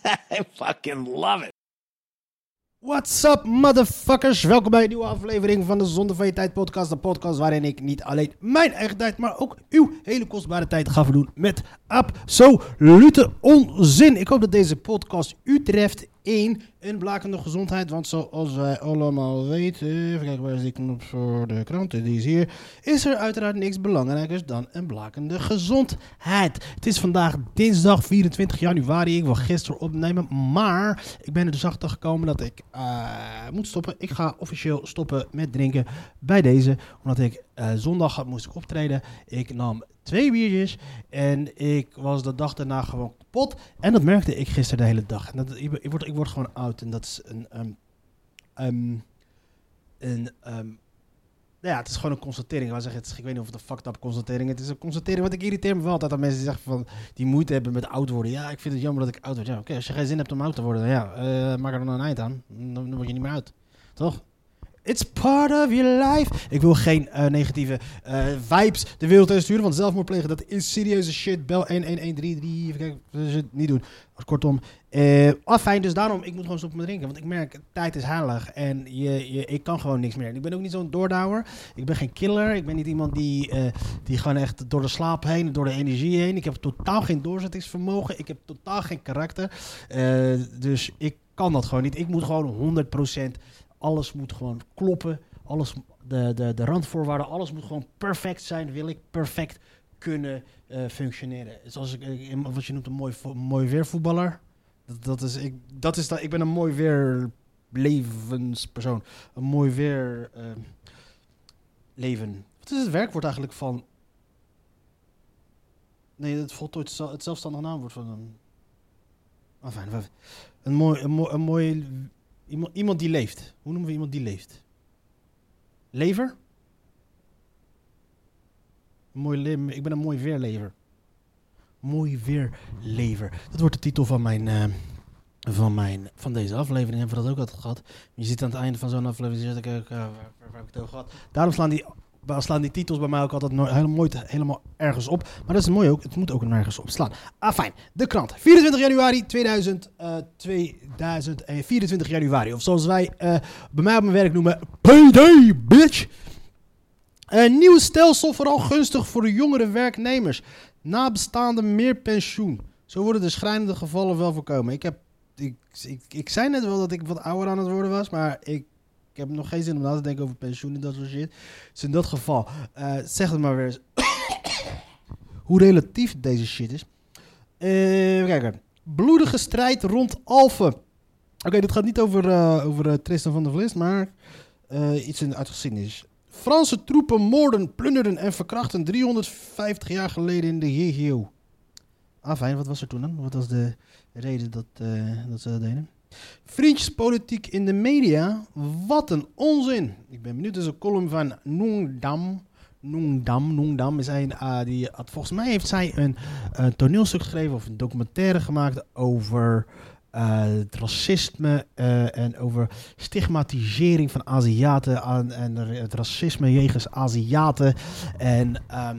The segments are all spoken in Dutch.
I fucking love it. What's up, motherfuckers? Welkom bij een nieuwe aflevering van de Zonde van je Tijd podcast. De podcast waarin ik niet alleen mijn eigen tijd, maar ook uw hele kostbare tijd ga verdoen met absolute onzin. Ik hoop dat deze podcast u treft in blakende gezondheid. Want zoals wij allemaal weten, even kijken waar is die knop voor de kranten, die is hier. Is er uiteraard niks belangrijkers dan een blakende gezondheid. Het is vandaag dinsdag 24 januari. Ik wil gisteren opnemen, maar ik ben er dus achter gekomen dat ik eh, moet stoppen. Ik ga officieel stoppen met drinken bij deze, omdat ik eh, zondag had, moest ik optreden. Ik nam twee biertjes en ik was de dag daarna gewoon kapot. En dat merkte ik gisteren de hele dag. Ik word, ik word gewoon oud en dat is een... ehm, ehm, ehm, ja, het is gewoon een constatering. Ik, het ik weet niet of het een fucked up constatering. Het is een constatering, want ik irriteer me wel altijd aan mensen die zeggen van... die moeite hebben met oud worden. Ja, ik vind het jammer dat ik oud word. Ja, oké, als je geen zin hebt om oud te worden, dan ja, eh, maak er dan een eind aan. Dan, dan word je niet meer oud. Toch? It's part of your life. Ik wil geen eh, negatieve eh, vibes de wereld in sturen. Want zelfmoord plegen, dat is serieuze shit. Bel 1133. Even kijken, het niet doen. Kortom. eh fijn, dus daarom, ik moet gewoon stoppen met drinken. Want ik merk, tijd is heilig. En je, je, ik kan gewoon niks meer. Ik ben ook niet zo'n doordouwer. Ik ben geen killer. Ik ben niet iemand die, eh, die gewoon echt door de slaap heen, door de energie heen. Ik heb totaal geen doorzettingsvermogen. Ik heb totaal geen karakter. Dus ik kan dat gewoon niet. Ik moet gewoon 100%. Alles moet gewoon kloppen. Alles, de, de, de randvoorwaarden, alles moet gewoon perfect zijn. Wil ik perfect kunnen eh, functioneren. Zoals ik, eh, wat je noemt een mooi, mooi weervoetballer. Dat, dat is, ik, dat is dat, ik ben een mooi weer levenspersoon. Een mooi weer eh, leven. Wat is het werkwoord eigenlijk van... Nee, het voltooid het zelfstandig naamwoord van een... Wa- Een mooi, een mooi, een mooi iemand, die leeft. Hoe noemen we iemand die leeft? Lever? Mooi le- ik ben een mooi weerlever. Mooi weerlever. Dat wordt de titel van mijn, eh, van mijn van deze aflevering. Hebben we dat ook altijd gehad. Je ziet aan het einde van zo'n aflevering, zit ik ook, eh, waar, waar, waar heb ik het over gehad. Daarom slaan die, waar slaan die titels bij mij ook altijd nooit, helemaal, nooit helemaal ergens op. Maar dat is mooi ook, het moet ook nergens op slaan. Ah, fijn. De krant. 24 januari 2000, eh 2024 januari. Of zoals wij eh, bij mij op mijn werk noemen, PD, bitch. Een nieuw stelsel vooral gunstig voor de jongere werknemers. Nabestaande meer pensioen. Zo worden de schrijnende gevallen wel voorkomen. Ik, heb, ik, ik, ik zei net wel dat ik wat ouder aan het worden was, maar ik heb nog geen zin om na te denken over pensioen en dat soort shit. Dus in dat geval, eh, zeg het maar weer eens. Hoe relatief deze shit is. Eh, even kijken. Bloedige strijd rond Alphen. Oké, dit gaat niet over, eh, over Tristan van der Vlist, maar iets in, uit de geschiedenis. Franse troepen moorden, plunderden en verkrachten 350 jaar geleden in de GGO. Ah, fijn. Wat was er toen dan? Wat was de reden dat, dat ze dat deden? Vriendjespolitiek in de media. Wat een onzin. Ik ben benieuwd. Er is een column van Noongdam. Noongdam, Noongdam is ah, die volgens mij heeft zij een, eh, toneelstuk geschreven of een documentaire gemaakt over eh, het racisme eh, en over stigmatisering van Aziaten aan, en het racisme jegens Aziaten. En, ehm,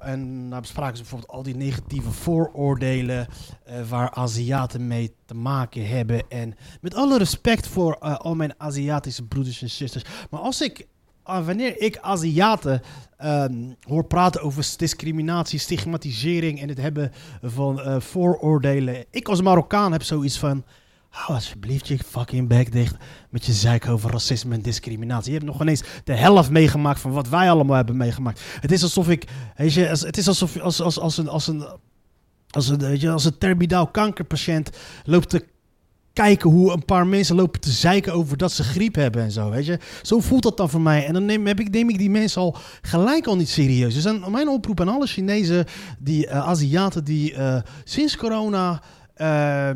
en daar bespraken ze bijvoorbeeld al die negatieve vooroordelen eh, waar Aziaten mee te maken hebben. En met alle respect voor eh, al mijn Aziatische broeders en zusters. Maar als ik, ah, wanneer ik Aziaten ehm, hoor praten over discriminatie, stigmatisering en het hebben van eh, vooroordelen. Ik als Marokkaan heb zoiets van. Hou alsjeblieft je fucking bek dicht met je zeik over racisme en discriminatie. Je hebt nog ineens de helft meegemaakt van wat wij allemaal hebben meegemaakt. Het is alsof ik, weet je, het is alsof als, als, als een, als een, als een, weet je, als een terminaal kankerpatiënt loopt te kijken hoe een paar mensen lopen te zeiken over dat ze griep hebben en zo, weet je. Zo voelt dat dan voor mij. En dan neem, heb ik, neem ik die mensen al gelijk al niet serieus. Dus aan mijn oproep aan alle Chinezen, die eh, Aziaten die eh, sinds corona... eh,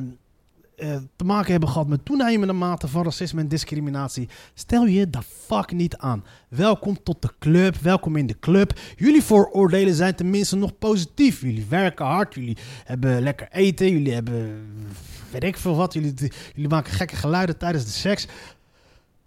eh, te maken hebben gehad met toenemende mate van racisme en discriminatie, stel je de fuck niet aan. Welkom tot de club, welkom in de club. Jullie vooroordelen zijn tenminste nog positief. Jullie werken hard, jullie hebben lekker eten, jullie hebben weet ik veel wat. Jullie, jullie maken gekke geluiden tijdens de seks.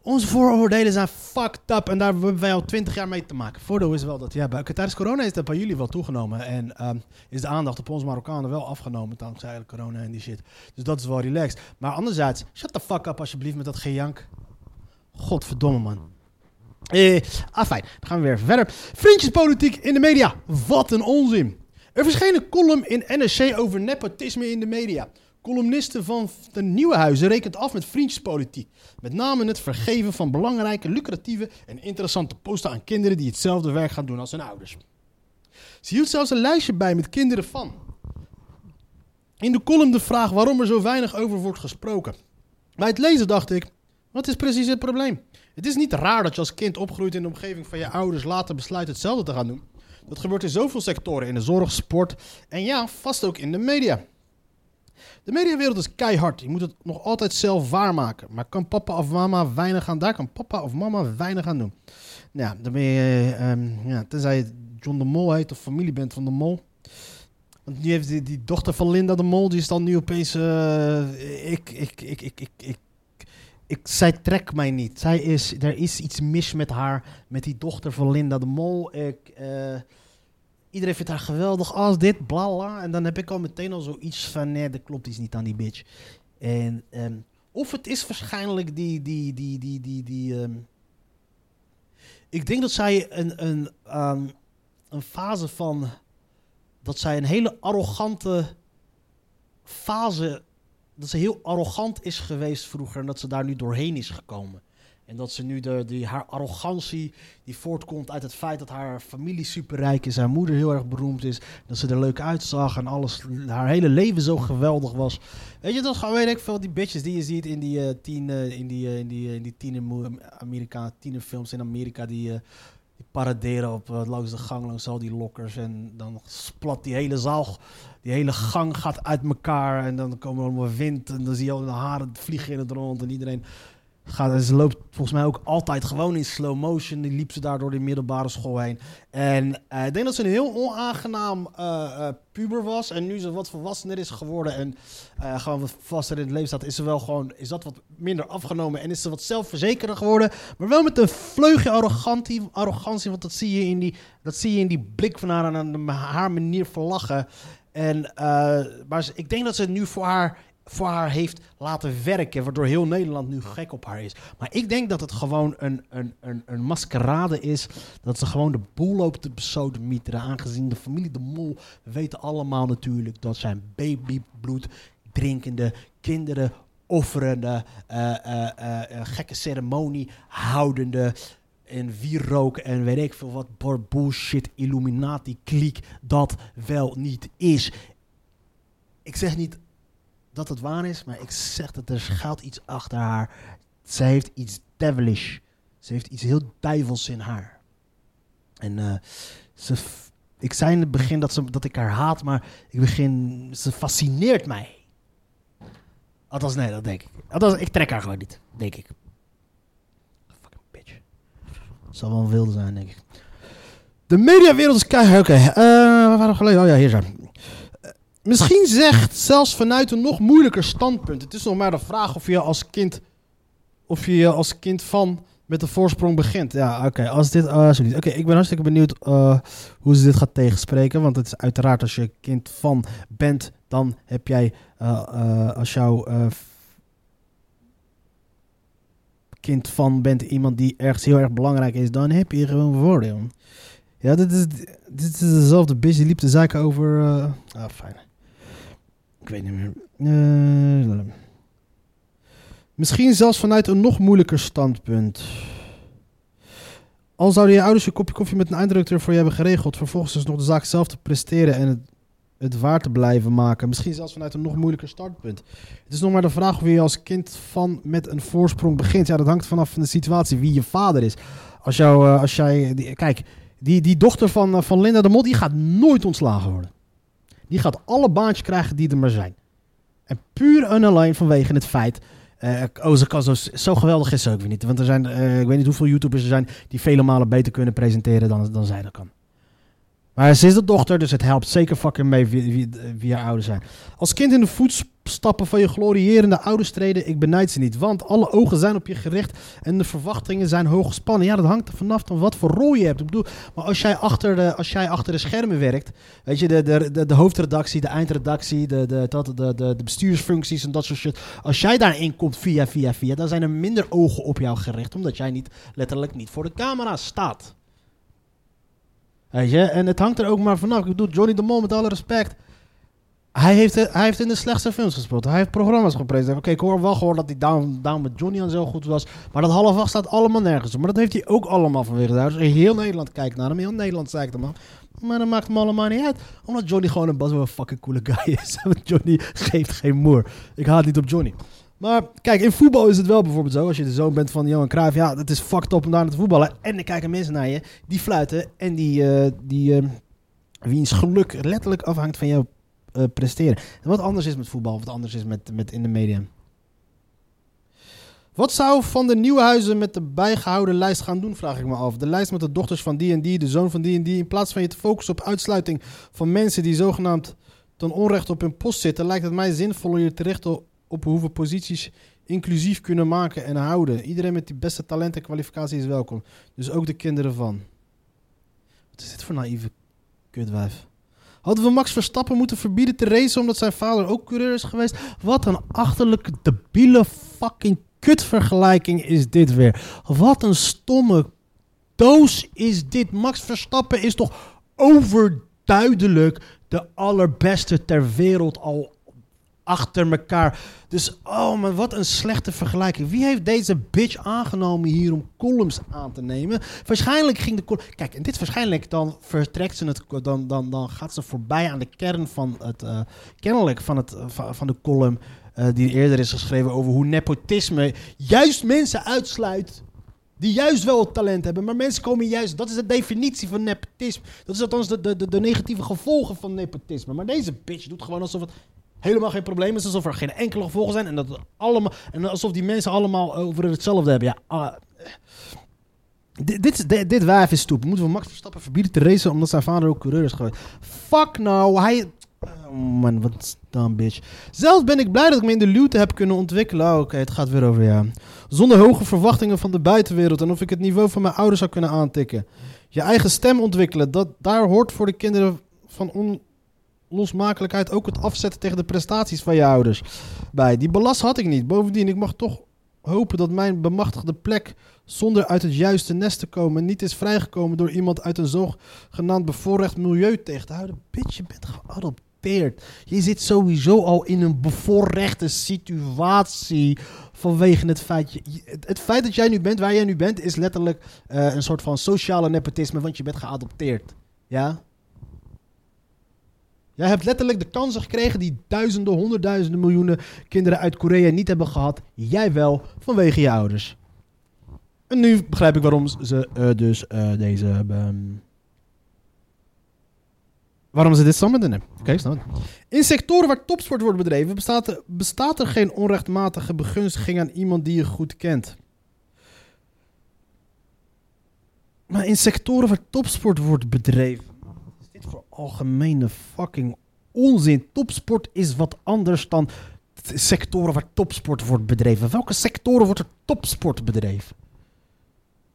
Onze vooroordelen zijn fucked up en daar hebben wij al twintig jaar mee te maken. Voordeel is wel dat, ja, bij- tijdens corona is dat bij jullie wel toegenomen. En ehm, is de aandacht op ons Marokkanen wel afgenomen dankzij corona en die shit. Dus dat is wel relaxed. Maar anderzijds, shut the fuck up alsjeblieft met dat gejank. Godverdomme man. Eh, ah fijn, dan gaan we weer verder. Vriendjespolitiek in de media. Wat een onzin. Er verscheen een column in NRC over nepotisme in de media. Columnisten van de Nieuwe Huizen rekent af met vriendjespolitiek. Met name het vergeven van belangrijke, lucratieve en interessante posten aan kinderen die hetzelfde werk gaan doen als hun ouders. Ze hield zelfs een lijstje bij met kinderen van. In de column de vraag waarom er zo weinig over wordt gesproken. Bij het lezen dacht ik, wat is precies het probleem? Het is niet raar dat je als kind opgroeit in de omgeving van je ouders later besluit hetzelfde te gaan doen. Dat gebeurt in zoveel sectoren, in de zorg, sport en ja, vast ook in de media. De mediawereld is keihard. Je moet het nog altijd zelf waarmaken. Maar kan papa of mama weinig aan? Daar kan papa of mama weinig aan doen. Nou, ja, dan ben je, eh, ehm, ja, tenzij John de Mol heet of familie bent van de Mol. Want nu heeft die, die dochter van Linda de Mol, die is dan nu opeens, eh, ik, ik, ik, ik, ik, ik, ik, zij trekt mij niet. Zij is, er is iets mis met haar, met die dochter van Linda de Mol. Ik, eh, iedereen vindt haar geweldig als dit, bla bla. En dan heb ik al meteen al zoiets van, nee, er klopt iets niet aan die bitch. En, ehm, of het is waarschijnlijk die, die, die, die, die, die, ehm, ik denk dat zij een, een, ehm, een fase van, dat zij een hele arrogante fase, dat ze heel arrogant is geweest vroeger en dat ze daar nu doorheen is gekomen. En dat ze nu de, die, haar arrogantie, die voortkomt uit het feit dat haar familie superrijk is, haar moeder heel erg beroemd is, dat ze er leuk uitzag en alles, haar hele leven zo geweldig was. Weet je, dat gewoon, weet ik veel, die bitches die je ziet in die eh, tien, eh, in die, eh, in die, in die tiener, Amerika, tienerfilms in Amerika, die, die paraderen op, langs de gang, langs al die lokkers en dan splat die hele zaal, die hele gang gaat uit elkaar en dan komen er allemaal wind en dan zie je al de haren vliegen in het rond en iedereen gaat, ze loopt volgens mij ook altijd gewoon in slow motion. Die liep ze daar door de middelbare school heen. En eh, ik denk dat ze een heel onaangenaam eh, eh, puber was. En nu ze wat volwassener is geworden en gewoon wat vaster in het leven staat, is ze wel gewoon, is dat wat minder afgenomen. En is ze wat zelfverzekerder geworden. Maar wel met een vleugje arrogantie, arrogantie want dat zie je in die, dat zie je in die blik van haar en haar manier van lachen. En, maar ik denk dat ze nu voor haar, voor haar heeft laten werken, waardoor heel Nederland nu gek op haar is. Maar ik denk dat het gewoon een, een, een, een maskerade is, dat ze gewoon de boel loopt te besodemieteren, aangezien de familie De Mol weten allemaal natuurlijk dat zijn babybloed drinkende kinderen offerende, eh, eh, eh, gekke ceremonie houdende en wierook en weet ik veel wat bullshit Illuminati kliek dat wel niet is. Ik zeg niet dat het waar is, maar ik zeg dat er schuilt iets achter haar. Ze heeft iets devilish. Ze heeft iets heel duivels in haar. En eh, ze, ik zei in het begin dat, ze, dat ik haar haat, maar ik begin, ze fascineert mij. Althans, nee, dat denk ik. Althans, ik trek haar gewoon niet, denk ik. Fucking bitch. Zal wel een wilde zijn, denk ik. De mediawereld is keihard. Oké, eh, waar waren we geleden? Oh ja, hier zijn. Misschien zegt zelfs vanuit een nog moeilijker standpunt. Het is nog maar de vraag of je als kind, of je als kind van met de voorsprong begint. Ja, oké, als dit, sorry. Oké, ik ben hartstikke benieuwd eh, hoe ze dit gaat tegenspreken, want het is uiteraard als je kind van bent, dan heb jij eh, eh, als jouw kind van bent iemand die ergens heel erg belangrijk is, dan heb je gewoon voordeel. Ja, dit is, dit is dezelfde die liep te zaken over... ah, fijn. Ik weet niet meer. Eh, misschien zelfs vanuit een nog moeilijker standpunt. Al zouden je ouders je kopje koffie met een eindredacteur voor je hebben geregeld, vervolgens dus nog de zaak zelf te presteren en het, het waar te blijven maken. Misschien zelfs vanuit een nog moeilijker startpunt. Het is nog maar de vraag of je als kind van met een voorsprong begint. Ja, dat hangt vanaf van de situatie, wie je vader is. Als, jou, eh, als jij... die- kijk, die, die dochter van, eh, van Linda de Mol, die gaat nooit ontslagen worden. Die gaat alle baantjes krijgen die er maar zijn. En puur en alleen vanwege het feit... eh oh, ze kan zo, geweldig is ze ook weer niet. Want er zijn, eh, ik weet niet hoeveel YouTubers er zijn... die vele malen beter kunnen presenteren dan, dan zij dat kan. Maar ze is de dochter, dus het helpt zeker fucking mee wie, wie, wie haar ouders zijn. Als kind in de voetstappen van je glorierende ouders treden, ik benijd ze niet. Want alle ogen zijn op je gericht en de verwachtingen zijn hoog gespannen. Ja, dat hangt er vanaf van wat voor rol je hebt. Ik bedoel, maar als jij achter de, als jij achter de schermen werkt, weet je, de, de, de, hoofdredactie, de eindredactie, de, de, de, de, de, de bestuursfuncties en dat soort shit. Als jij daarin komt via, via, via, dan zijn er minder ogen op jou gericht, omdat jij niet letterlijk niet voor de camera staat. Weet je, en het hangt er ook maar vanaf. Ik bedoel, Johnny de Mol, met alle respect. Hij heeft, hij heeft in de slechtste films gespeeld. Hij heeft programma's gepresenteerd. Oké, ik hoor wel gewoon dat hij down, down met Johnny en zo goed was. Maar dat half acht staat allemaal nergens op. Maar dat heeft hij ook allemaal vanwege de ouders. Heel Nederland kijkt naar hem. Heel Nederland zeikt hem. Maar dat maakt hem allemaal niet uit. Omdat Johnny gewoon een best een fucking coole guy is. Johnny geeft geen moer. Ik haat niet op Johnny. Maar kijk, in voetbal is het wel bijvoorbeeld zo. Als je de zoon bent van Johan Cruijff. Ja, het is fucked up om daar te voetballen. En dan kijken mensen naar je. Die fluiten. En die, eh, die eh, wiens geluk letterlijk afhangt van jouw eh, presteren. En wat anders is met voetbal. Wat anders is met, met in de media. Wat zou Van de Nieuwenhuizen met de bijgehouden lijst gaan doen, vraag ik me af. De lijst met de dochters van die en die, de zoon van die en die. In plaats van je te focussen op uitsluiting van mensen die zogenaamd ten onrecht op hun post zitten, lijkt het mij zinvoller je te richten op hoeveel posities inclusief kunnen maken en houden. Iedereen met die beste talent en kwalificatie is welkom. Dus ook de kinderen van. Wat is dit voor naïeve kutwijf? Hadden we Max Verstappen moeten verbieden te racen omdat zijn vader ook coureur is geweest? Wat een achterlijke, debiele fucking kutvergelijking is dit weer. Wat een stomme doos is dit. Max Verstappen is toch overduidelijk de allerbeste ter wereld al achter elkaar. Dus, oh man, wat een slechte vergelijking. Wie heeft deze bitch aangenomen hier om columns aan te nemen? Waarschijnlijk ging de. Kijk, en dit waarschijnlijk, dan vertrekt ze het... Dan, dan, dan gaat ze voorbij aan de kern van het... eh, kennelijk van, het, van, van de column eh, die eerder is geschreven over hoe nepotisme juist mensen uitsluit... Die juist wel talent hebben, maar mensen komen juist. Dat is de definitie van nepotisme. Dat is althans de, de, de negatieve gevolgen van nepotisme. Maar deze bitch doet gewoon alsof het helemaal geen probleem is. Alsof er geen enkele gevolgen zijn. En, dat allemaal, en alsof die mensen allemaal over hetzelfde hebben. Ja, ah, dit, dit, is- dit, dit wijf is stoep. Moeten we Max Verstappen verbieden te racen omdat zijn vader ook coureur is geweest? Fuck nou, hij... Oh man, wat dan bitch. Zelfs ben ik blij dat ik me in de luwte heb kunnen ontwikkelen. Oh, Oké, het gaat weer over ja. Zonder hoge verwachtingen van de buitenwereld en of ik het niveau van mijn ouders zou kunnen aantikken. Je eigen stem ontwikkelen, dat, daar hoort voor de kinderen van onlosmakelijkheid ook het afzetten tegen de prestaties van je ouders bij. Die belast had ik niet. Bovendien, ik mag toch hopen dat mijn bemachtigde plek zonder uit het juiste nest te komen niet is vrijgekomen door iemand uit een zogenaamd bevoorrecht milieu tegen te houden. Bitch, je bent geadopteerd. Je zit sowieso al in een bevoorrechte situatie vanwege het feit... Je, je- het, het feit dat jij nu bent waar jij nu bent is letterlijk eh, een soort van sociale nepotisme, want je bent geadopteerd. Ja? Jij hebt letterlijk de kansen gekregen die duizenden, honderdduizenden, miljoenen kinderen uit Korea niet hebben gehad. Jij wel, vanwege je ouders. En nu begrijp ik waarom ze eh, dus eh, deze... ehm, waarom ze dit samen doen. Oké, ik snap. In sectoren waar topsport wordt bedreven bestaat er, bestaat er geen onrechtmatige begunstiging aan iemand die je goed kent. Maar in sectoren waar topsport wordt bedreven. Wat is dit voor algemene fucking onzin? Topsport is wat anders dan sectoren waar topsport wordt bedreven. Welke sectoren wordt er topsport bedreven?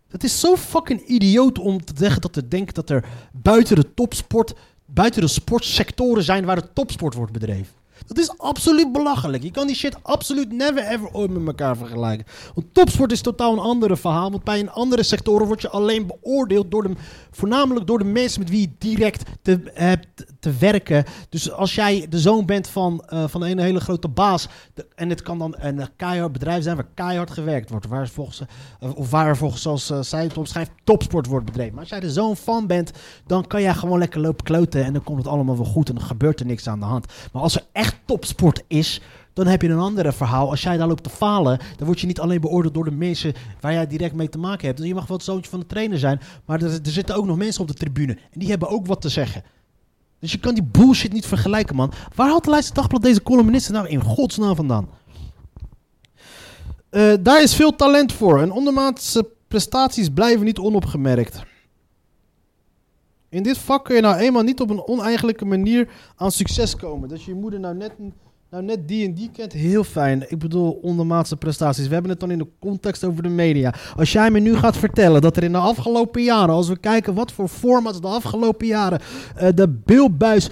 Het is zo fucking idioot om te zeggen dat te denken dat er buiten de topsport, buiten de sportsectoren zijn waar de topsport wordt bedreven. Dat is absoluut belachelijk. Je kan die shit absoluut never ever ooit met elkaar vergelijken. Want topsport is totaal een andere verhaal. Want bij een andere sectoren word je alleen beoordeeld door de, voornamelijk door de mensen met wie je direct te, hebt te werken. Dus als jij de zoon bent van, eh, van een hele grote baas. en het kan dan een keihard bedrijf zijn waar keihard gewerkt wordt. Waar volgens, eh, of waar volgens, zoals eh, zij het omschrijft, topsport wordt bedreven. Maar als jij de zoon van bent, dan kan jij gewoon lekker lopen kloten. En dan komt het allemaal wel goed en dan gebeurt er niks aan de hand. Maar als er echt topsport is, dan heb je een andere verhaal. Als jij daar loopt te falen, dan word je niet alleen beoordeeld door de mensen waar jij direct mee te maken hebt. Dus je mag wel het zoontje van de trainer zijn, maar er, er zitten ook nog mensen op de tribune. En die hebben ook wat te zeggen. Dus je kan die bullshit niet vergelijken, man. Waar haalt de Leidse Dagblad deze columnisten nou in godsnaam vandaan? Eh, daar is veel talent voor. En ondermaatse prestaties blijven niet onopgemerkt. In dit vak kun je nou eenmaal niet op een oneigenlijke manier aan succes komen. Dat je je moeder nou net, nou net die en die kent, heel fijn. Ik bedoel, ondermaatse prestaties. We hebben het dan in de context over de media. Als jij me nu gaat vertellen dat er in de afgelopen jaren, als we kijken wat voor formats de afgelopen jaren, eh, de beeldbuis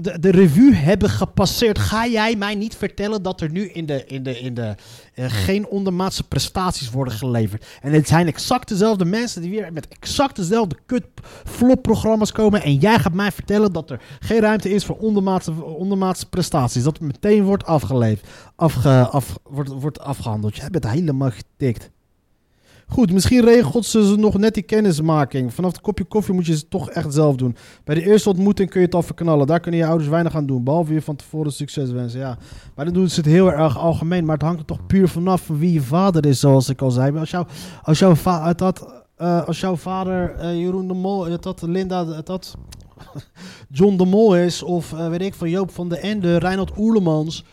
de, de revue hebben gepasseerd. Ga jij mij niet vertellen dat er nu in de, in de, in de, uh, geen ondermaatse prestaties worden geleverd? En het zijn exact dezelfde mensen die weer met exact dezelfde kut flop programma's komen. En jij gaat mij vertellen dat er geen ruimte is voor ondermaatse, ondermaatse prestaties. Dat het meteen wordt afgeleverd, afge, af, wordt, wordt afgehandeld. Jij bent helemaal getikt. Goed, misschien regelt ze nog net die kennismaking. Vanaf het kopje koffie moet je het toch echt zelf doen. Bij de eerste ontmoeting kun je het al verknallen. Daar kunnen je ouders weinig aan doen. Behalve je van tevoren succes wensen. Ja. Maar dan doen ze het heel erg algemeen. Maar het hangt er toch puur vanaf van wie je vader is, zoals ik al zei. Als, jou, als, jouw, uh, als jouw vader uh, Jeroen de Mol, dat Linda, dat John de Mol is. Of uh, weet ik van Joop van de Ende, Reinhard Oerlemans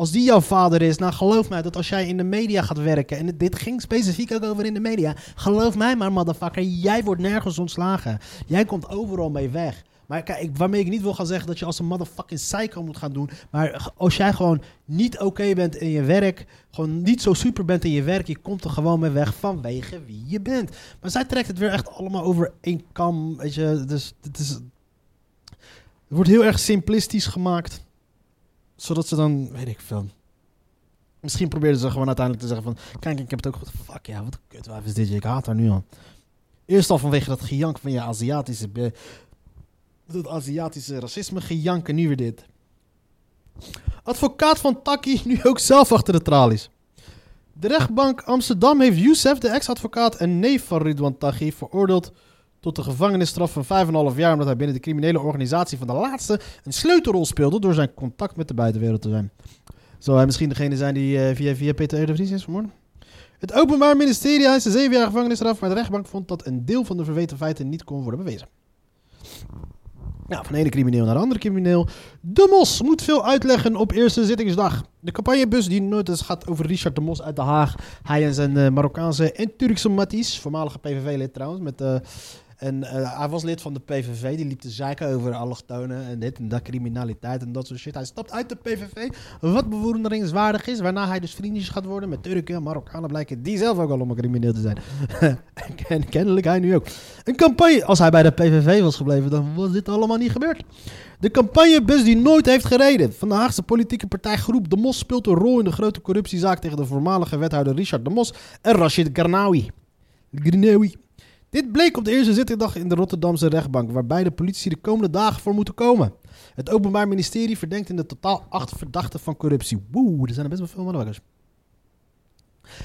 als die jouw vader is, nou geloof mij dat als jij in de media gaat werken, en dit ging specifiek ook over in de media, geloof mij maar, motherfucker, jij wordt nergens ontslagen. Jij komt overal mee weg. Maar kijk, waarmee ik niet wil gaan zeggen dat je als een motherfucking psycho moet gaan doen. Maar als jij gewoon niet oké bent in je werk, gewoon niet zo super bent in je werk, je komt er gewoon mee weg vanwege wie je bent. Maar zij trekt het weer echt allemaal over één kam, weet je. Dus het, is, het wordt heel erg simplistisch gemaakt zodat ze dan, weet ik veel. Misschien probeerden ze gewoon uiteindelijk te zeggen van... Kijk, ik heb het ook goed. Fuck ja, wat een kutwijf is dit. Ik haat haar nu al. Eerst al vanwege dat gejank van je Aziatische... Dat Aziatische racisme gejank en nu weer dit. Advocaat van Taki nu ook zelf achter de tralies. De rechtbank Amsterdam heeft Youssef, de ex-advocaat en neef van Ridwan Taghi, veroordeeld tot de gevangenisstraf van 5,5 jaar omdat hij binnen de criminele organisatie van de laatste een sleutelrol speelde door zijn contact met de buitenwereld te zijn. Zou hij misschien degene zijn die uh, via, via Peter de Vries is vermoord? Het Openbaar Ministerie heeft een 7 jaar gevangenisstraf, maar de rechtbank vond dat een deel van de verweten feiten niet kon worden bewezen. Nou, van de ene crimineel naar de andere crimineel. De Mos moet veel uitleggen op eerste zittingsdag. De campagnebus die nooit eens gaat over Richard de Mos uit Den Haag. Hij en zijn uh, Marokkaanse en Turkse matties, voormalige PVV-lid trouwens, met uh, en uh, hij was lid van de PVV. Die liep te zeiken over allochtonen en dit en dat, criminaliteit en dat soort shit. Hij stapt uit de PVV, wat bewonderingswaardig is. Waarna hij dus vriendjes gaat worden met Turken en Marokkanen. Blijken die zelf ook allemaal crimineel te zijn. en kennelijk hij nu ook. Een campagne, als hij bij de PVV was gebleven, dan was dit allemaal niet gebeurd. De campagnebus die nooit heeft gereden. Van de Haagse politieke partij Groep De Mos speelt een rol in de grote corruptiezaak tegen de voormalige wethouder Richard De Mos en Rashid. Garnawi. Dit bleek op de eerste zittingdag in de Rotterdamse rechtbank, waarbij de politie de komende dagen voor moeten komen. Het Openbaar Ministerie verdenkt in de totaal acht verdachten van corruptie. Woe, er zijn er best wel veel mannenwakkers.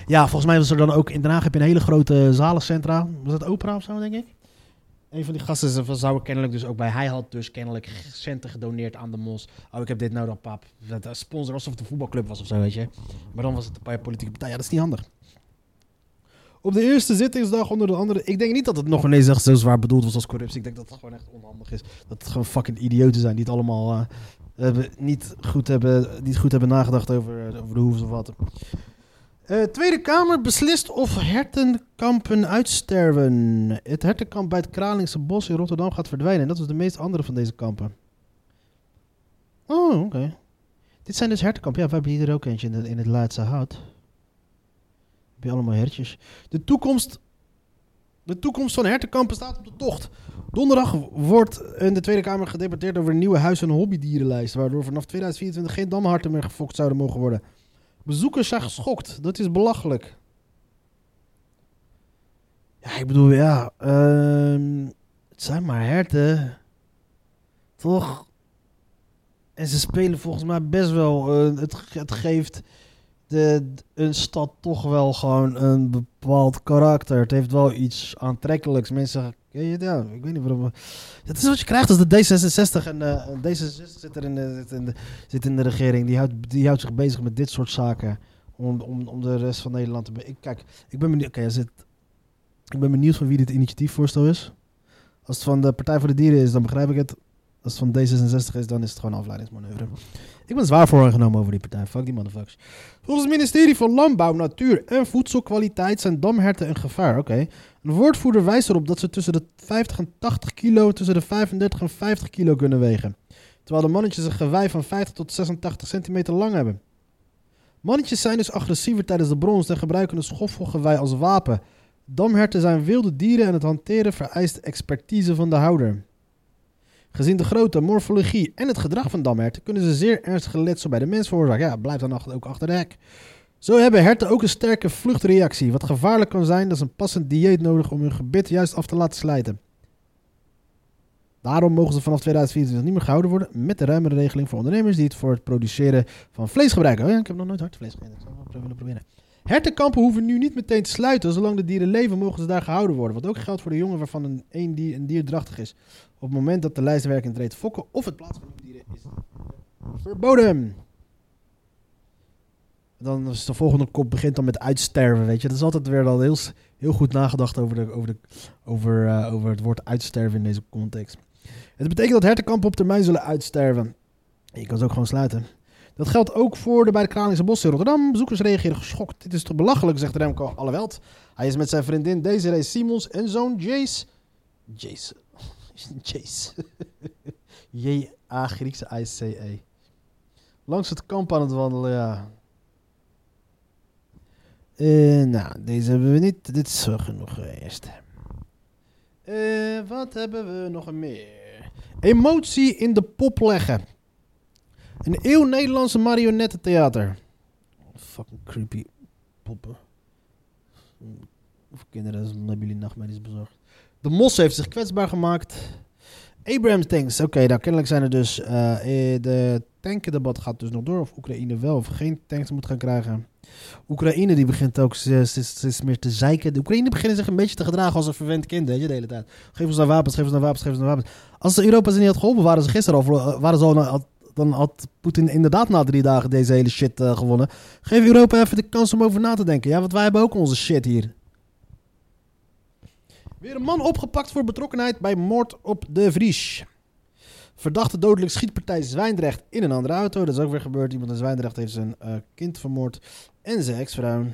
Ja, volgens mij was er dan ook in Den Haag heb je een hele grote zalencentra. Was dat opera of zo, denk ik? Een van die gasten zou kennelijk dus ook bij. Hij had dus kennelijk centen gedoneerd aan de mos. Oh, ik heb dit nou dan, pap. Dat sponsor alsof het een voetbalclub was of zo, weet je. Maar dan was het een politieke partij. Ja, dat is niet handig. Op de eerste zittingsdag onder de andere. Ik denk niet dat het nog ineens echt zo zwaar bedoeld was als corruptie. Ik denk dat het gewoon echt onhandig is. Dat het gewoon fucking idioten zijn die het allemaal hebben, niet, goed hebben, niet goed hebben nagedacht over, over de hoeven of wat. Uh, Tweede Kamer beslist of hertenkampen uitsterven. Het hertenkamp bij het Kralingse Bos in Rotterdam gaat verdwijnen. En dat is de meest andere van deze kampen. Oh, oké. Dit zijn dus hertenkampen. Ja, we hebben hier ook eentje in, in het Laatste Hout je allemaal hertjes. De toekomst, de toekomst van hertenkampen staat op de tocht. Donderdag wordt in de Tweede Kamer gedebatteerd over een nieuwe huis- en hobbydierenlijst. Waardoor vanaf 2024 geen damharten meer gefokt zouden mogen worden. Bezoekers zijn geschokt. Dat is belachelijk. Ja, ik bedoel, ja. Uh, het zijn maar herten. Toch? En ze spelen volgens mij best wel. Uh, het, het geeft de, een stad toch wel gewoon een bepaald karakter. Het heeft wel iets aantrekkelijks. Mensen ja, ik weet niet waarom. Het is wat je krijgt als de D66 en uh, D66 zit, er in de, zit, in de, zit in de regering. Die houdt, die houdt zich bezig met dit soort zaken. Om, om, om de rest van Nederland te. Ik, kijk, ik ben benieuwd. Okay, zit, ik ben benieuwd van wie dit initiatiefvoorstel is. Als het van de Partij voor de Dieren is, dan begrijp ik het. Als het van D66 is, dan is het gewoon een afleidingsmanoeuvre. Ik ben zwaar voorgenomen over die partij. Fuck die motherfuckers. Volgens het ministerie van Landbouw, Natuur en Voedselkwaliteit zijn damherten een gevaar. Oké. Een woordvoerder wijst erop dat ze tussen de 50 en 80 kilo, tussen de 35 en 50 kilo kunnen wegen. Terwijl de mannetjes een gewei van 50 tot 86 centimeter lang hebben. Mannetjes zijn dus agressiever tijdens de brons en gebruiken een schoffelgewei als wapen. Damherten zijn wilde dieren en het hanteren vereist expertise van de houder. Gezien de grootte, morfologie en het gedrag van damherten kunnen ze zeer ernstige letsel bij de mens veroorzaken. Ja, blijf dan ook achter de hek. Zo hebben herten ook een sterke vluchtreactie. Wat gevaarlijk kan zijn, dat is een passend dieet nodig om hun gebit juist af te laten slijten. Daarom mogen ze vanaf 2024 niet meer gehouden worden met de ruimere regeling voor ondernemers die het voor het produceren van vlees gebruiken. Oh ja, ik heb nog nooit hartvlees gegeten. Ik zou het willen proberen. Hertenkampen hoeven nu niet meteen te sluiten. Zolang de dieren leven, mogen ze daar gehouden worden. Wat ook geldt voor de jongen waarvan een, een, dier, een dier drachtig is. Op het moment dat de lijstwerking treedt fokken of het plaatsen van dieren is verboden. Dan is de volgende kop begint dan met uitsterven, weet je. Dat is altijd weer al heel, heel goed nagedacht over, de, over, de, over, eh, over het woord uitsterven in deze context. Het betekent dat hertenkampen op termijn zullen uitsterven. Je kan ze ook gewoon sluiten. Dat geldt ook voor de bij de Kralingse Bossen in Rotterdam. Bezoekers reageren geschokt. Dit is toch belachelijk, zegt Remco Alleweld. Hij is met zijn vriendin Desiree Simons en zoon Jace. Jace. Jace. J-A Griekse I-C-E. Langs het kamp aan het wandelen, ja. Eh, nou, deze hebben we niet. Dit is genoeg geweest. Eh, wat hebben we nog meer? Emotie in de pop leggen. Een eeuw Nederlandse marionettentheater. Fucking creepy poppen. Of kinderen, hebben jullie nachtmerries bezorgd. De Mos heeft zich kwetsbaar gemaakt. Abrams tanks. Oké, nou kennelijk zijn er dus... eh, de tankendebat gaat dus nog door. Of Oekraïne wel of geen tanks moet gaan krijgen. Oekraïne die begint ook steeds, meer te zeiken. De Oekraïne beginnen zich een beetje te gedragen als een verwend kind, weet je, de hele tijd. Geef ons naar wapens, geef ons naar wapens, geef ons naar wapens. Als Europa ze niet had geholpen, waren ze gisteren al... Waren ze al dan had Poetin inderdaad na drie dagen deze hele shit eh, gewonnen. Geef Europa even de kans om over na te denken. Ja, want wij hebben ook onze shit hier. Weer een man opgepakt voor betrokkenheid bij moord op de Vries. Verdachte dodelijk schietpartij Zwijndrecht in een andere auto. Dat is ook weer gebeurd. Iemand in Zwijndrecht heeft zijn eh, kind vermoord en zijn ex-vrouw.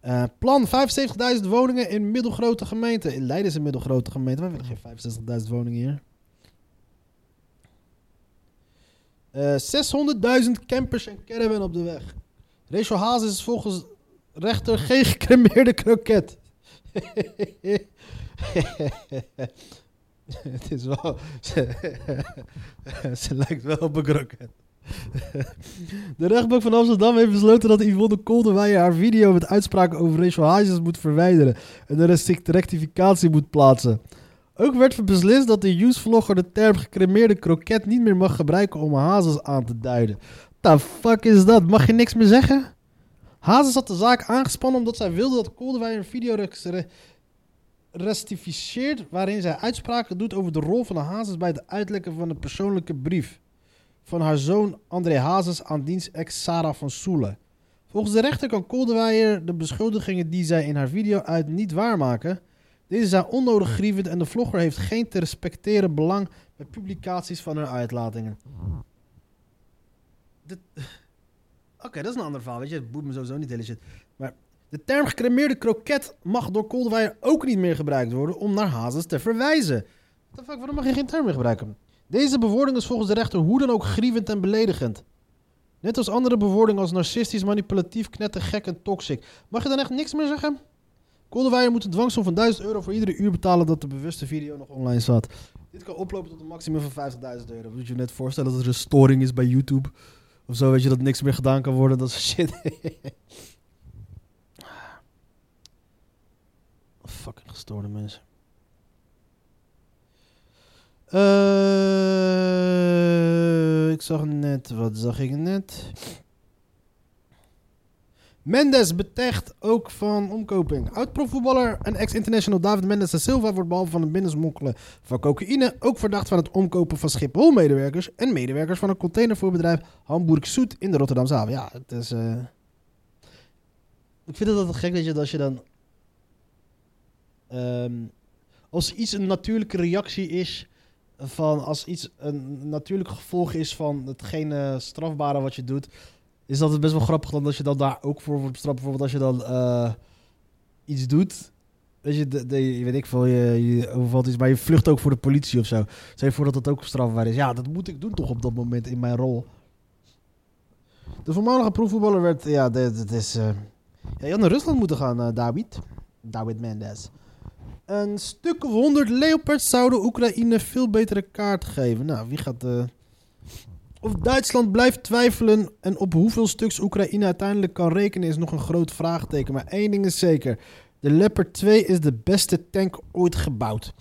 Eh, plan 75.000 woningen in middelgrote gemeenten. In Leiden is een middelgrote gemeente. Wij willen geen 65.000 woningen hier. Eh 600.000 campers en caravan op de weg. Rachel Haas is volgens rechter geen gecremeerde kroket. Het is wel... Ze, lijkt wel kroket. De rechtbank van Amsterdam heeft besloten dat Yvonne Kolderweijer haar video met uitspraken over Rachel Hazes moet verwijderen en een rectificatie moet plaatsen. Ook werd beslist dat de youth-vlogger de term gecremeerde kroket niet meer mag gebruiken om Hazes aan te duiden. The fuck is dat? Mag je niks meer zeggen? Hazes had de zaak aangespannen omdat zij wilde dat Kolderweijer een video rex- re- rectificeert waarin zij uitspraken doet over de rol van de Hazes bij het uitlekken van de persoonlijke brief van haar zoon André Hazes aan diens ex Sarah van Soelen. Volgens de rechter kan Kolderweijer de beschuldigingen die zij in haar video uit niet waarmaken. Deze zijn onnodig grievend en de vlogger heeft geen te respecteren belang bij publicaties van haar uitlatingen. Oké, dat is een ander verhaal, weet je. Het boeit me sowieso niet, hele. De term gecremeerde kroket mag door Kolderweijer ook niet meer gebruikt worden om naar Hazes te verwijzen. What the fuck, waarom mag je geen term meer gebruiken? Deze bewoording is volgens de rechter hoe dan ook grievend en beledigend. Net als andere bewoordingen als narcistisch, manipulatief, knettergek en toxic. Mag je dan echt niks meer zeggen? Kolderweijer moet een dwangsom van 1000 euro voor iedere uur betalen dat de bewuste video nog online staat. Dit kan oplopen tot een maximum van 50.000 euro. Moet je je net voorstellen dat er een storing is bij YouTube? Of zo, weet je, dat niks meer gedaan kan worden. Dat is shit. Fucking gestoorde mensen. Eh, ik zag net, wat zag ik net? Mendes betecht ook van omkoping. Oud-profvoetballer en ex-international David Mendes da Silva wordt behalve van het binnensmokkelen van cocaïne ook verdacht van het omkopen van Schiphol-medewerkers en medewerkers van een containervoerbedrijf Hamburg Zoet in de Rotterdamse haven. Ja, het is. eh, Ik vind het altijd gek dat je, als je dan. Ehm, als iets een natuurlijke reactie is van als iets een natuurlijk gevolg is van hetgene strafbare wat je doet, is dat het best wel grappig dan als je dan daar ook voor wordt bestraft. Bijvoorbeeld als je dan eh, iets doet. Weet je, de, weet ik veel, je, je overvalt iets, maar je vlucht ook voor de politie of zo. Je voor dat dat ook strafbaar is. Ja, dat moet ik doen toch op dat moment in mijn rol. De voormalige proefvoetballer werd, ja, dit is... eh ja, je had naar Rusland moeten gaan, eh David. David Mendes. Een stuk of 100 Leopards zouden Oekraïne veel betere kaart geven. Nou, wie gaat... eh Of Duitsland blijft twijfelen en op hoeveel stuks Oekraïne uiteindelijk kan rekenen is nog een groot vraagteken. Maar één ding is zeker. De Leopard 2 is de beste tank ooit gebouwd.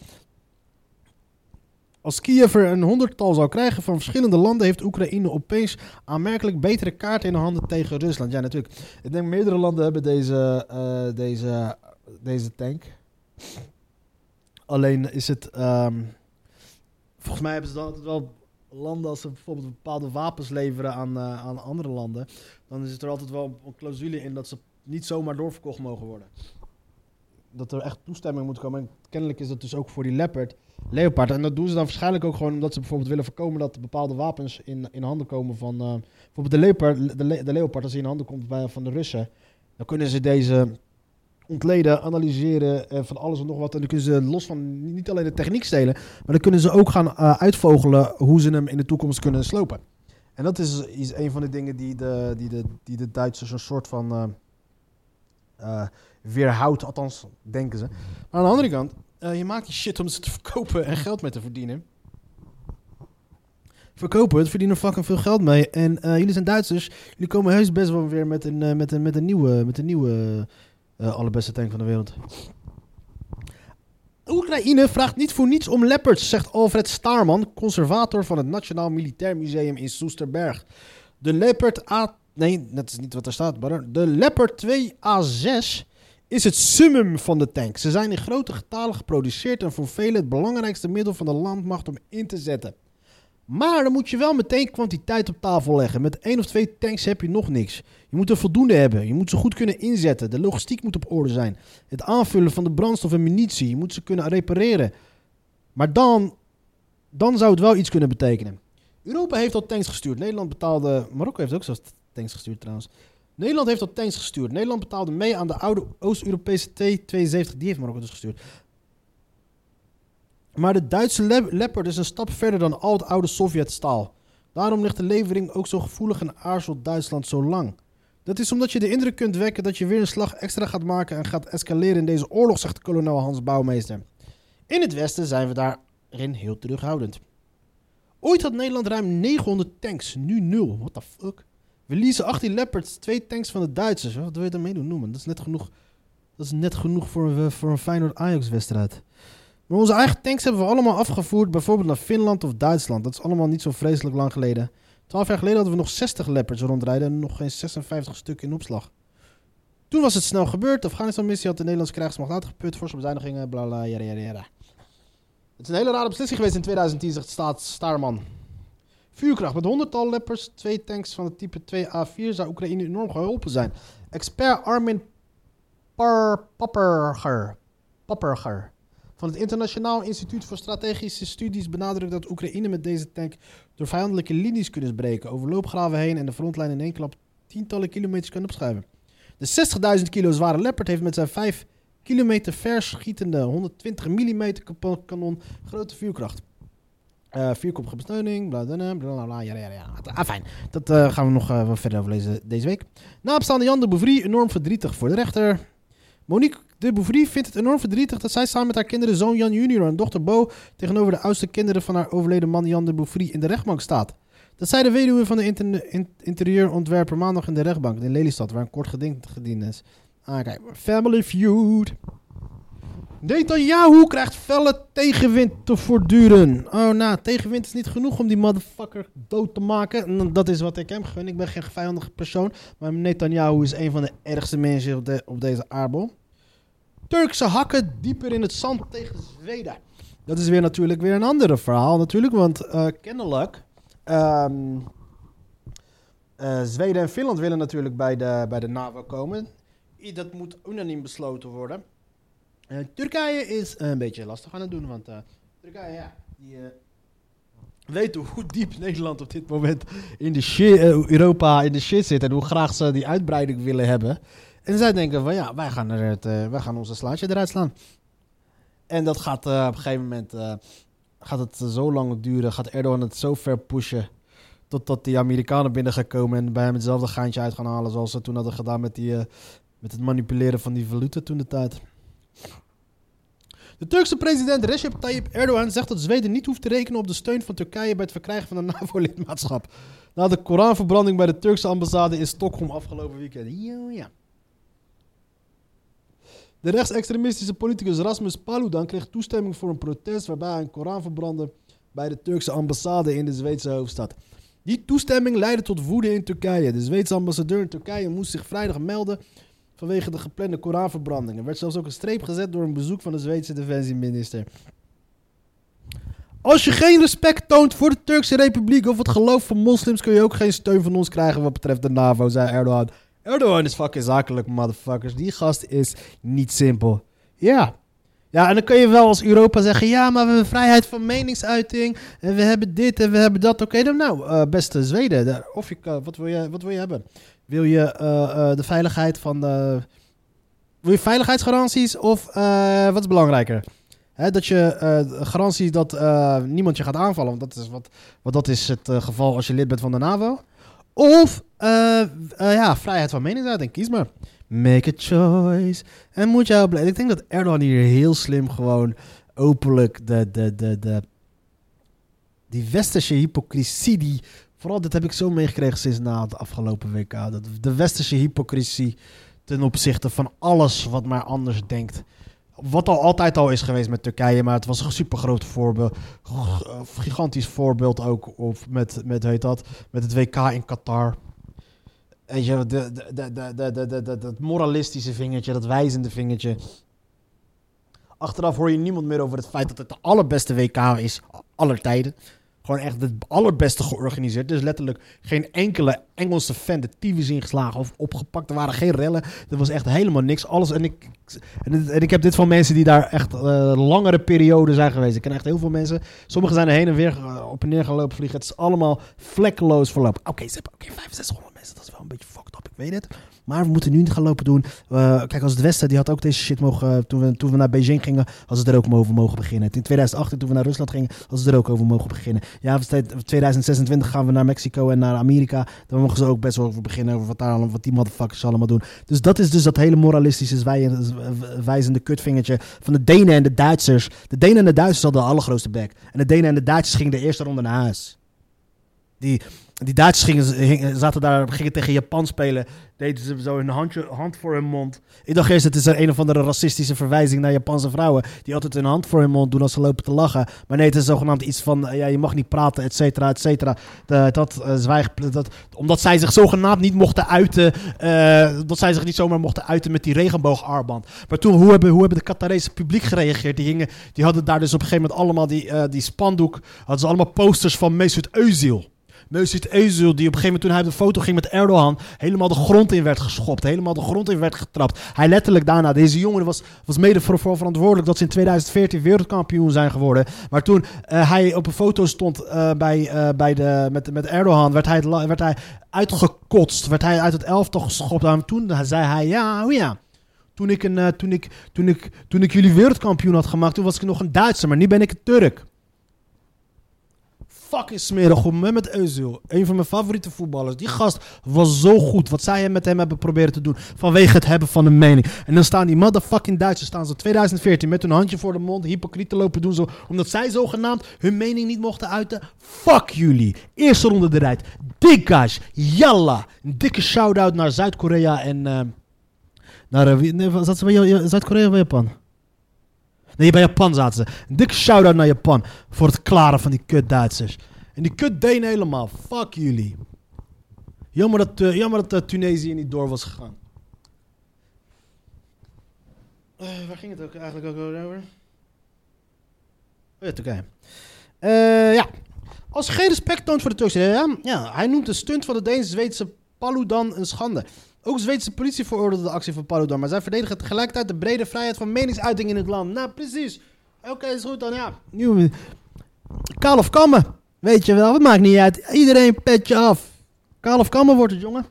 Als Kiev er een honderdtal zou krijgen van verschillende landen, heeft Oekraïne opeens aanmerkelijk betere kaarten in de handen tegen Rusland. Ja, natuurlijk. Ik denk meerdere landen hebben deze, eh, deze, deze tank. Alleen is het. ehm, volgens mij hebben ze dan altijd wel landen als ze bijvoorbeeld bepaalde wapens leveren aan, eh, aan andere landen. Dan is er altijd wel een clausule in dat ze niet zomaar doorverkocht mogen worden. Dat er echt toestemming moet komen. En kennelijk is dat dus ook voor die Leopard. Leopard. En dat doen ze dan waarschijnlijk ook gewoon omdat ze bijvoorbeeld willen voorkomen dat bepaalde wapens in, in handen komen van. eh, bijvoorbeeld de Leopard, de, de Leopard, als die in handen komt bij, van de Russen. Dan kunnen ze deze ontleden, analyseren eh, van alles en nog wat. En dan kunnen ze los van niet alleen de techniek stelen, maar dan kunnen ze ook gaan eh, uitvogelen hoe ze hem in de toekomst kunnen slopen. En dat is, is een van de dingen die de, die de, die de Duitsers een soort van eh, weerhoudt. Althans, denken ze. Maar aan de andere kant, je maakt die shit om ze te verkopen en geld mee te verdienen. Verkopen het, verdienen fucking veel geld mee. En jullie zijn Duitsers. Jullie komen heus best wel weer met een, met een, met een nieuwe, met een nieuwe allerbeste tank van de wereld. Oekraïne vraagt niet voor niets om leopards, zegt Alfred Staarman, conservator van het Nationaal Militair Museum in Soesterberg. De Leopard A... Nee, dat is niet wat er staat, brother. De Leopard 2A6 is het summum van de tank. Ze zijn in grote getalen geproduceerd en voor velen het belangrijkste middel van de landmacht om in te zetten. Maar dan moet je wel meteen kwantiteit op tafel leggen. Met één of twee tanks heb je nog niks. Je moet er voldoende hebben. Je moet ze goed kunnen inzetten. De logistiek moet op orde zijn. Het aanvullen van de brandstof en munitie. Je moet ze kunnen repareren. Maar dan, dan zou het wel iets kunnen betekenen. Europa heeft al tanks gestuurd. Nederland betaalde... Marokko heeft ook zelfs tanks gestuurd trouwens. Nederland heeft al tanks gestuurd. Nederland betaalde mee aan de oude Oost-Europese T-72. Die heeft Marokko dus gestuurd. Maar de Duitse Le- Leopard is een stap verder dan al het oude Sovjet-staal. Daarom ligt de levering ook zo gevoelig en aarzelt Duitsland zo lang. Dat is omdat je de indruk kunt wekken dat je weer een slag extra gaat maken en gaat escaleren in deze oorlog, zegt kolonel Hans Bouwmeester. In het Westen zijn we daarin heel terughoudend. Ooit had Nederland ruim 900 tanks, nu nul. What the fuck? We leasen 18 Leopards, twee tanks van de Duitsers. Wat wil je daarmee doen noemen? Dat is net genoeg, dat is net genoeg voor, een- voor een Feyenoord-Ajax-wedstrijd. Maar onze eigen tanks hebben we allemaal afgevoerd, bijvoorbeeld naar Finland of Duitsland. Dat is allemaal niet zo vreselijk lang geleden. Twaalf jaar geleden hadden we nog 60 Leopards rondrijden en nog geen 56 stukken in opslag. Toen was het snel gebeurd. De Afghanistan-missie had de Nederlandse krijgsmacht uitgeput. Forse bezuinigingen, bla bla. Het is een hele rare beslissing geweest in 2010, zegt staat Staarman. Vuurkracht. Met honderdtal Leopards, twee tanks van het type 2A4 zou Oekraïne enorm geholpen zijn. Expert Armin Par Papperger, Papperger van het Internationaal Instituut voor Strategische Studies benadrukt dat Oekraïne met deze tank door vijandelijke linies kunnen breken, over loopgraven heen en de frontlijn in één klap tientallen kilometers kan opschuiven. De 60.000 kilo zware Leopard heeft met zijn 5 kilometer verschietende 120 mm kanon grote vuurkracht. Eh vierkoppige besteuning, bla bla bla bla ja, ja, ja. Ah, fijn. Dat eh, gaan we nog wat verder over lezen deze week. Nabestaande Jan de Bouvry enorm verdrietig voor de rechter. Monique de Bouvry vindt het enorm verdrietig dat zij samen met haar kinderen zoon Jan junior en dochter Bo tegenover de oudste kinderen van haar overleden man Jan de Bouvry in de rechtbank staat. Dat zei de weduwe van de inter- in- interieurontwerper maandag in de rechtbank in Lelystad, waar een kort geding gediend is. Ah, kijk. Family Feud. Netanyahu krijgt felle tegenwind te voortduren. Oh, nou, tegenwind is niet genoeg om die motherfucker dood te maken. En dat is wat ik hem gun. Ik ben geen vijandige persoon. Maar Netanyahu is een van de ergste mensen op, op deze aardbol. Turkse hakken dieper in het zand tegen Zweden. Dat is weer natuurlijk weer een ander verhaal natuurlijk. Want eh, kennelijk... ehm, eh, Zweden en Finland willen natuurlijk bij de, bij de NAVO komen. I- Dat moet unaniem besloten worden. Eh, Turkije is een beetje lastig aan het doen, want Turkije, ja, die, weten hoe diep Nederland op dit moment in de shit, Europa in de shit zit en hoe graag ze die uitbreiding willen hebben. En zij denken van ja, wij gaan, er eh, wij gaan onze slaatje eruit slaan. En dat gaat eh, op een gegeven moment eh, gaat het zo lang duren, gaat Erdogan het zo ver pushen totdat die Amerikanen binnen gaan komen en bij hem hetzelfde gaantje uit gaan halen zoals ze toen hadden gedaan met, die, met het manipuleren van die valuta toen de tijd. De Turkse president Recep Tayyip Erdogan zegt dat Zweden niet hoeft te rekenen op de steun van Turkije bij het verkrijgen van een NAVO-lidmaatschap. Na de Koranverbranding bij de Turkse ambassade in Stockholm afgelopen weekend. Ja, ja. De rechtsextremistische politicus Rasmus Paludan kreeg toestemming voor een protest waarbij hij een Koran verbrandde bij de Turkse ambassade in de Zweedse hoofdstad. Die toestemming leidde tot woede in Turkije. De Zweedse ambassadeur in Turkije moest zich vrijdag melden vanwege de geplande Koranverbranding. Er werd zelfs ook een streep gezet door een bezoek van de Zweedse defensieminister. Als je geen respect toont voor de Turkse Republiek of het geloof van moslims, kun je ook geen steun van ons krijgen wat betreft de NAVO, zei Erdogan. Erdogan is fucking zakelijk, motherfuckers. Die gast is niet simpel. Ja. Ja, en dan kun je wel als Europa zeggen: ja, maar we hebben vrijheid van meningsuiting. En we hebben dit en we hebben dat. Oké, dan nou, eh, beste Zweden. daar- Of je, wat, wil je, wat wil je hebben? Wil je eh, eh, de veiligheid van. de wil je veiligheidsgaranties of wat is belangrijker? Dat je garanties dat niemand je gaat aanvallen. Want dat is, wat, wat dat is het geval als je lid bent van de NAVO. Of eh, eh, ja, vrijheid van meningsuiting. Kies maar. Make a choice. En moet jou blijven. Ik denk dat Erdogan hier heel slim gewoon openlijk de, de, de, de, die westerse hypocrisie die... Vooral dit heb ik zo meegekregen sinds na het afgelopen WK. Dat de westerse hypocrisie ten opzichte van alles wat maar anders denkt. Wat al altijd al is geweest met Turkije, maar het was een super groot voorbeeld. Gigantisch voorbeeld ook op met, met, heet dat, met het WK in Qatar. Weet je, dat moralistische vingertje, dat wijzende vingertje. Achteraf hoor je niemand meer over het feit dat het de allerbeste WK is aller tijden. Gewoon echt het allerbeste georganiseerd. Dus letterlijk geen enkele Engelse fan de tyfus ingeslagen of opgepakt. Er waren geen rellen. Er was echt helemaal niks. Alles. En ik, en, ik heb dit van mensen die daar echt eh, langere perioden zijn geweest. Ik ken echt heel veel mensen. Sommigen zijn er heen en weer eh, op en neer gelopen vliegen. Het is allemaal vlekkeloos verlopen. Oké, ze hebben oké 6500 mensen. Dat is wel een beetje fucked up. Ik weet het. Maar we moeten nu niet gaan lopen doen. Eh, kijk, als het Westen, die had ook deze shit mogen... Toen we, toen we naar Beijing gingen, hadden ze er ook over mogen beginnen. In 2018, toen we naar Rusland gingen, hadden ze er ook over mogen beginnen. Ja, we zijn- 2026 gaan we naar Mexico en naar Amerika. Dan mogen ze ook best wel over beginnen. Over wat, daar, wat die motherfuckers allemaal doen. Dus dat is dus dat hele moralistische, wijzende kutvingertje van de Denen en de Duitsers. De Denen en de Duitsers hadden de allergrootste bek. En de Denen en de Duitsers gingen de eerste ronde naar huis. Die, die Duitsers gingen, zaten daar, gingen tegen Japan spelen. Deden ze zo hun handje, hand voor hun mond. Ik dacht eerst, het is een of andere racistische verwijzing naar Japanse vrouwen. Die altijd hun hand voor hun mond doen als ze lopen te lachen. Maar nee, het is zogenaamd iets van, eh, ja, je mag niet praten, et cetera, et cetera. Dat, eh, zwijg, dat, omdat zij zich zogenaamd niet mochten uiten. eh, dat zij zich niet zomaar mochten uiten met die regenboogarmband. Maar toen, hoe hebben, hoe hebben de Qatarese publiek gereageerd? Die, gingen, die hadden daar dus op een gegeven moment allemaal die, die spandoek. Hadden ze allemaal posters van Mesut Özil. Mesut Özil, die op een gegeven moment toen hij op de foto ging met Erdogan, helemaal de grond in werd geschopt, helemaal de grond in werd getrapt. Hij letterlijk daarna, deze jongen was, was mede voor, verantwoordelijk dat ze in 2014 wereldkampioen zijn geworden. Maar toen eh, hij op een foto stond eh, bij, eh, bij de, met, met Erdogan, werd hij, werd hij uitgekotst, werd hij uit het elftal geschopt. En toen zei hij, ja, oh ja. Toen ik, een, toen, ik, toen, ik, toen ik jullie wereldkampioen had gemaakt, toen was ik nog een Duitser, maar nu ben ik een Turk. Fucking smerig goed. Mehmet Özil, een van mijn favoriete voetballers. Die gast was zo goed. Wat zij met hem hebben proberen te doen. Vanwege het hebben van een mening. En dan staan die motherfucking Duitsers. Staan ze 2014 met hun handje voor de mond. Hypocriet te lopen doen. Zo, omdat zij zogenaamd hun mening niet mochten uiten. Fuck jullie. Eerste ronde eruit. Dikkash. Yalla. Een dikke shout-out naar Zuid-Korea en... eh, naar, eh, zat Zuid-Korea of Japan? Nee, bij Japan zaten ze. Een dikke shout-out naar Japan. Voor het klaren van die kut Duitsers. En die kut Denen helemaal. Fuck jullie. Jammer dat, eh, jammer dat eh, Tunesië niet door was gegaan. Eh, waar ging het ook eigenlijk ook over? Oh ja, Turkije. Ja. Als geen respect toont voor de Turkse... Ja, ja, hij noemt de stunt van de Deens-Zweedse Paludan een schande. Ook Zweedse politie veroordeelde de actie van Paludan, maar zij verdedigen tegelijkertijd de brede vrijheid van meningsuiting in het land. Nou, precies. Oké, is goed dan, ja. Nieuw. Kaal of kammen. Weet je wel, het maakt niet uit. Iedereen petje af. Kaal of kammer wordt het, jongen.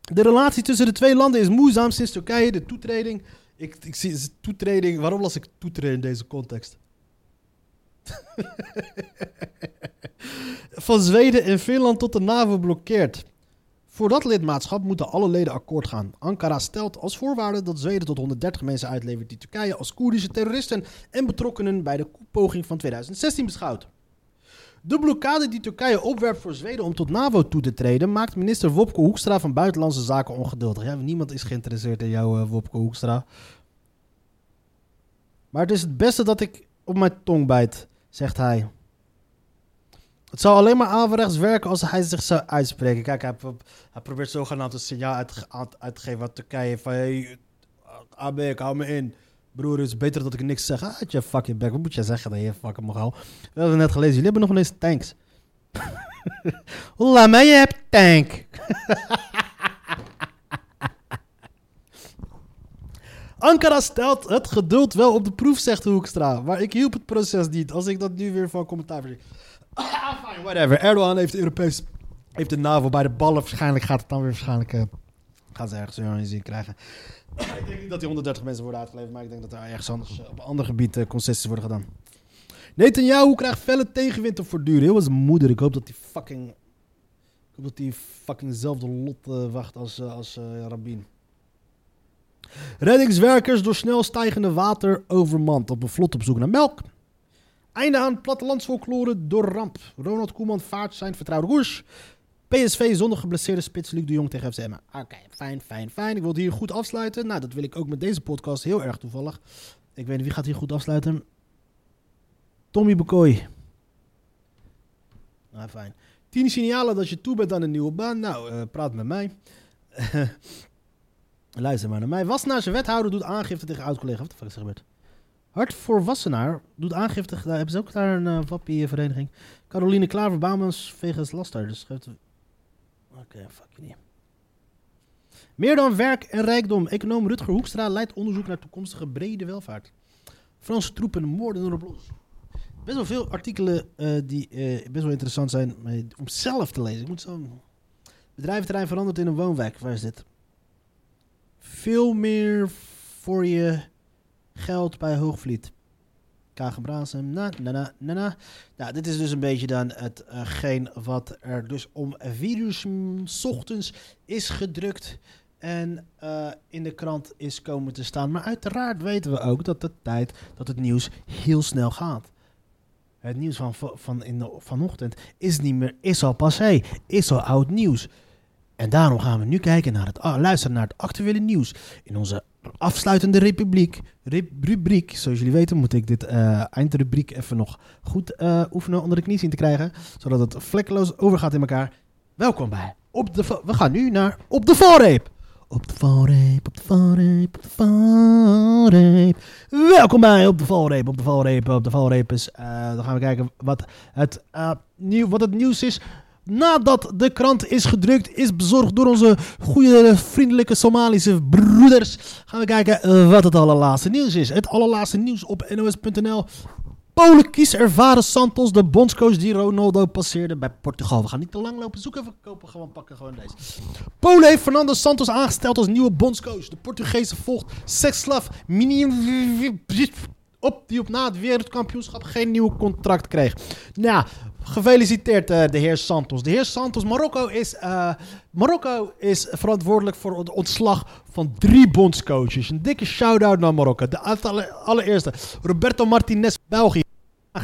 De relatie tussen de twee landen is moeizaam sinds Turkije de toetreding. Ik, ik zie toetreding. Waarom las ik toetreding in deze context? Van Zweden en Finland tot de NAVO blokkeert. Voor dat lidmaatschap moeten alle leden akkoord gaan. Ankara stelt als voorwaarde dat Zweden tot 130 mensen uitlevert die Turkije als Koerdische terroristen en betrokkenen bij de poging van 2016 beschouwt. De blokkade die Turkije opwerpt voor Zweden om tot NAVO toe te treden, maakt minister Wopke Hoekstra van Buitenlandse Zaken ongeduldig. Ja, niemand is geïnteresseerd in jou, uh, Wopke Hoekstra. Maar het is het beste dat ik op mijn tong bijt, zegt hij. Het zou alleen maar averechts werken als hij zich zou uitspreken. Kijk, hij, hij probeert zogenaamd een signaal uit, uit, te geven aan Turkije van... Hey, AB, ik hou me in. Broer, het is beter dat ik niks zeg. Ah, je fucking back. Wat moet je zeggen dat je fucking mag? We hebben net gelezen. Jullie hebben nog eens tanks. Laat mij, je hebt tank. Ankara stelt het geduld wel op de proef, zegt Hoekstra. Maar ik hielp het proces niet, als ik dat nu weer van commentaar zie. Ah, fine, whatever. Erdogan heeft de Europees... Heeft de NAVO bij de ballen. Waarschijnlijk gaat het dan weer waarschijnlijk... Uh, gaan ze ergens zin krijgen. ik denk niet dat die 130 mensen worden uitgeleverd, maar ik denk dat er ergens anders uh, op een ander gebied uh, concessies worden gedaan. Netanyahu krijgt felle tegenwind te voortduren. Heel als moeder. Ik hoop dat hij fucking... Ik hoop dat hij fucking hetzelfde lot wacht als, als Rabin. Reddingswerkers door snel stijgende water overmand op een vlot op zoek naar melk. Einde aan plattelandsfolklore door ramp. Ronald Koeman vaart zijn vertrouwde koers. PSV zonder geblesseerde spits Luc de Jong tegen FCM. Oké, fijn, fijn, fijn. Ik wil hier goed afsluiten. Nou, dat wil ik ook met deze podcast. Heel erg toevallig. Ik weet niet wie gaat hier goed afsluiten. Tommy Bekoy. Nou, fijn. Tien signalen dat je toe bent aan een nieuwe baan. Nou, uh, praat met mij. Luister maar naar mij. Wassenaarse wethouder doet aangifte tegen oud-collega. Wat is er gebeurd? Hart voor Wassenaar doet aangifte. Daar hebben ze ook daar een uh, wappie-vereniging. Caroline Klaver, Bamens, Vegas Laster. Dus schrijft... Oké, okay, fuck je niet. Meer dan werk en rijkdom. Econoom Rutger Hoekstra leidt onderzoek naar toekomstige brede welvaart. Franse troepen moorden de blos. Best wel veel artikelen uh, die uh, best wel interessant zijn om zelf te lezen. Ik moet zo... Bedrijventerrein verandert in een woonwijk. Waar is dit? Veel meer voor je geld bij Hoogvliet. Kagenbrazen, na, na, na, na, na. Nou, dit is dus een beetje dan hetgeen uh, wat er dus om vier uur ochtends is gedrukt en uh, in de krant is komen te staan. Maar uiteraard weten we ook dat de tijd, dat het nieuws heel snel gaat. Het nieuws van, van in de, vanochtend is niet meer, is al passé, is al oud nieuws. En daarom gaan we nu kijken naar het, luisteren naar het actuele nieuws in onze afsluitende republiek, rubriek. Zoals jullie weten moet ik dit uh, eindrubriek even nog goed uh, oefenen onder de knie zien te krijgen. Zodat het vlekkeloos overgaat in elkaar. Welkom bij op de, we gaan nu naar Op de Valreep. Op de valreep, op de valreep, op de valreep. Welkom bij Op de Valreep, op de valreep, op de valreep. Uh, dan gaan we kijken wat het, nieuw, wat het nieuws is nadat de krant is gedrukt, is bezorgd door onze goede, vriendelijke Somalische broeders. Gaan we kijken wat het allerlaatste nieuws is. Het allerlaatste nieuws op nos.nl. Polen kiest ervaren Santos, de bondscoach die Ronaldo passeerde bij Portugal. We gaan niet te lang lopen zoeken, even kopen, gewoon pakken gewoon deze. Polen heeft Fernando Santos aangesteld als nieuwe bondscoach. De Portugese volgt Sexslav Minium op die op na het wereldkampioenschap geen nieuw contract kreeg. Nou, gefeliciteerd uh, de heer Santos. De heer Santos, Marokko is, uh, Marokko is verantwoordelijk voor het ontslag van drie bondscoaches. Een dikke shout-out naar Marokko. De allereerste, Roberto Martinez, België.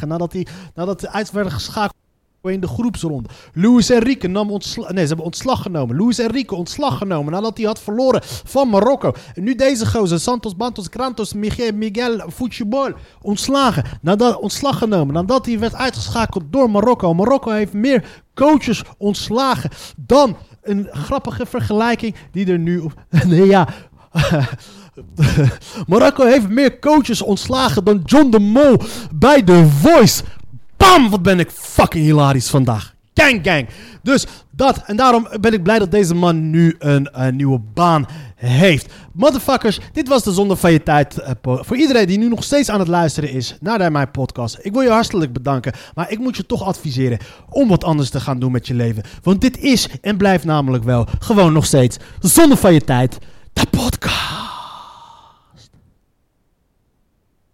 Nadat, hij, nadat de uit geschakeld in de groepsronde. Luis Enrique nam ontslag. Nee, ze hebben ontslag genomen. Luis Enrique ontslag genomen nadat hij had verloren van Marokko. En nu deze gozer, Santos Bantos Grantos Miguel, Miguel Futebol, ontslagen. Nadat, ontslag genomen nadat hij werd uitgeschakeld door Marokko. Marokko heeft meer coaches ontslagen dan een grappige vergelijking die er nu. Nee, ja. Marokko heeft meer coaches ontslagen dan John de Mol bij The Voice. Bam! Wat ben ik fucking hilarisch vandaag. Gang, gang. Dus dat. En daarom ben ik blij dat deze man nu een, nieuwe baan heeft. Motherfuckers, dit was de Zonde van je tijd. eh, voor iedereen die nu nog steeds aan het luisteren is naar mijn podcast. Ik wil je hartelijk bedanken. Maar ik moet je toch adviseren om wat anders te gaan doen met je leven. Want dit is en blijft namelijk wel gewoon nog steeds de Zonde van je tijd. De podcast.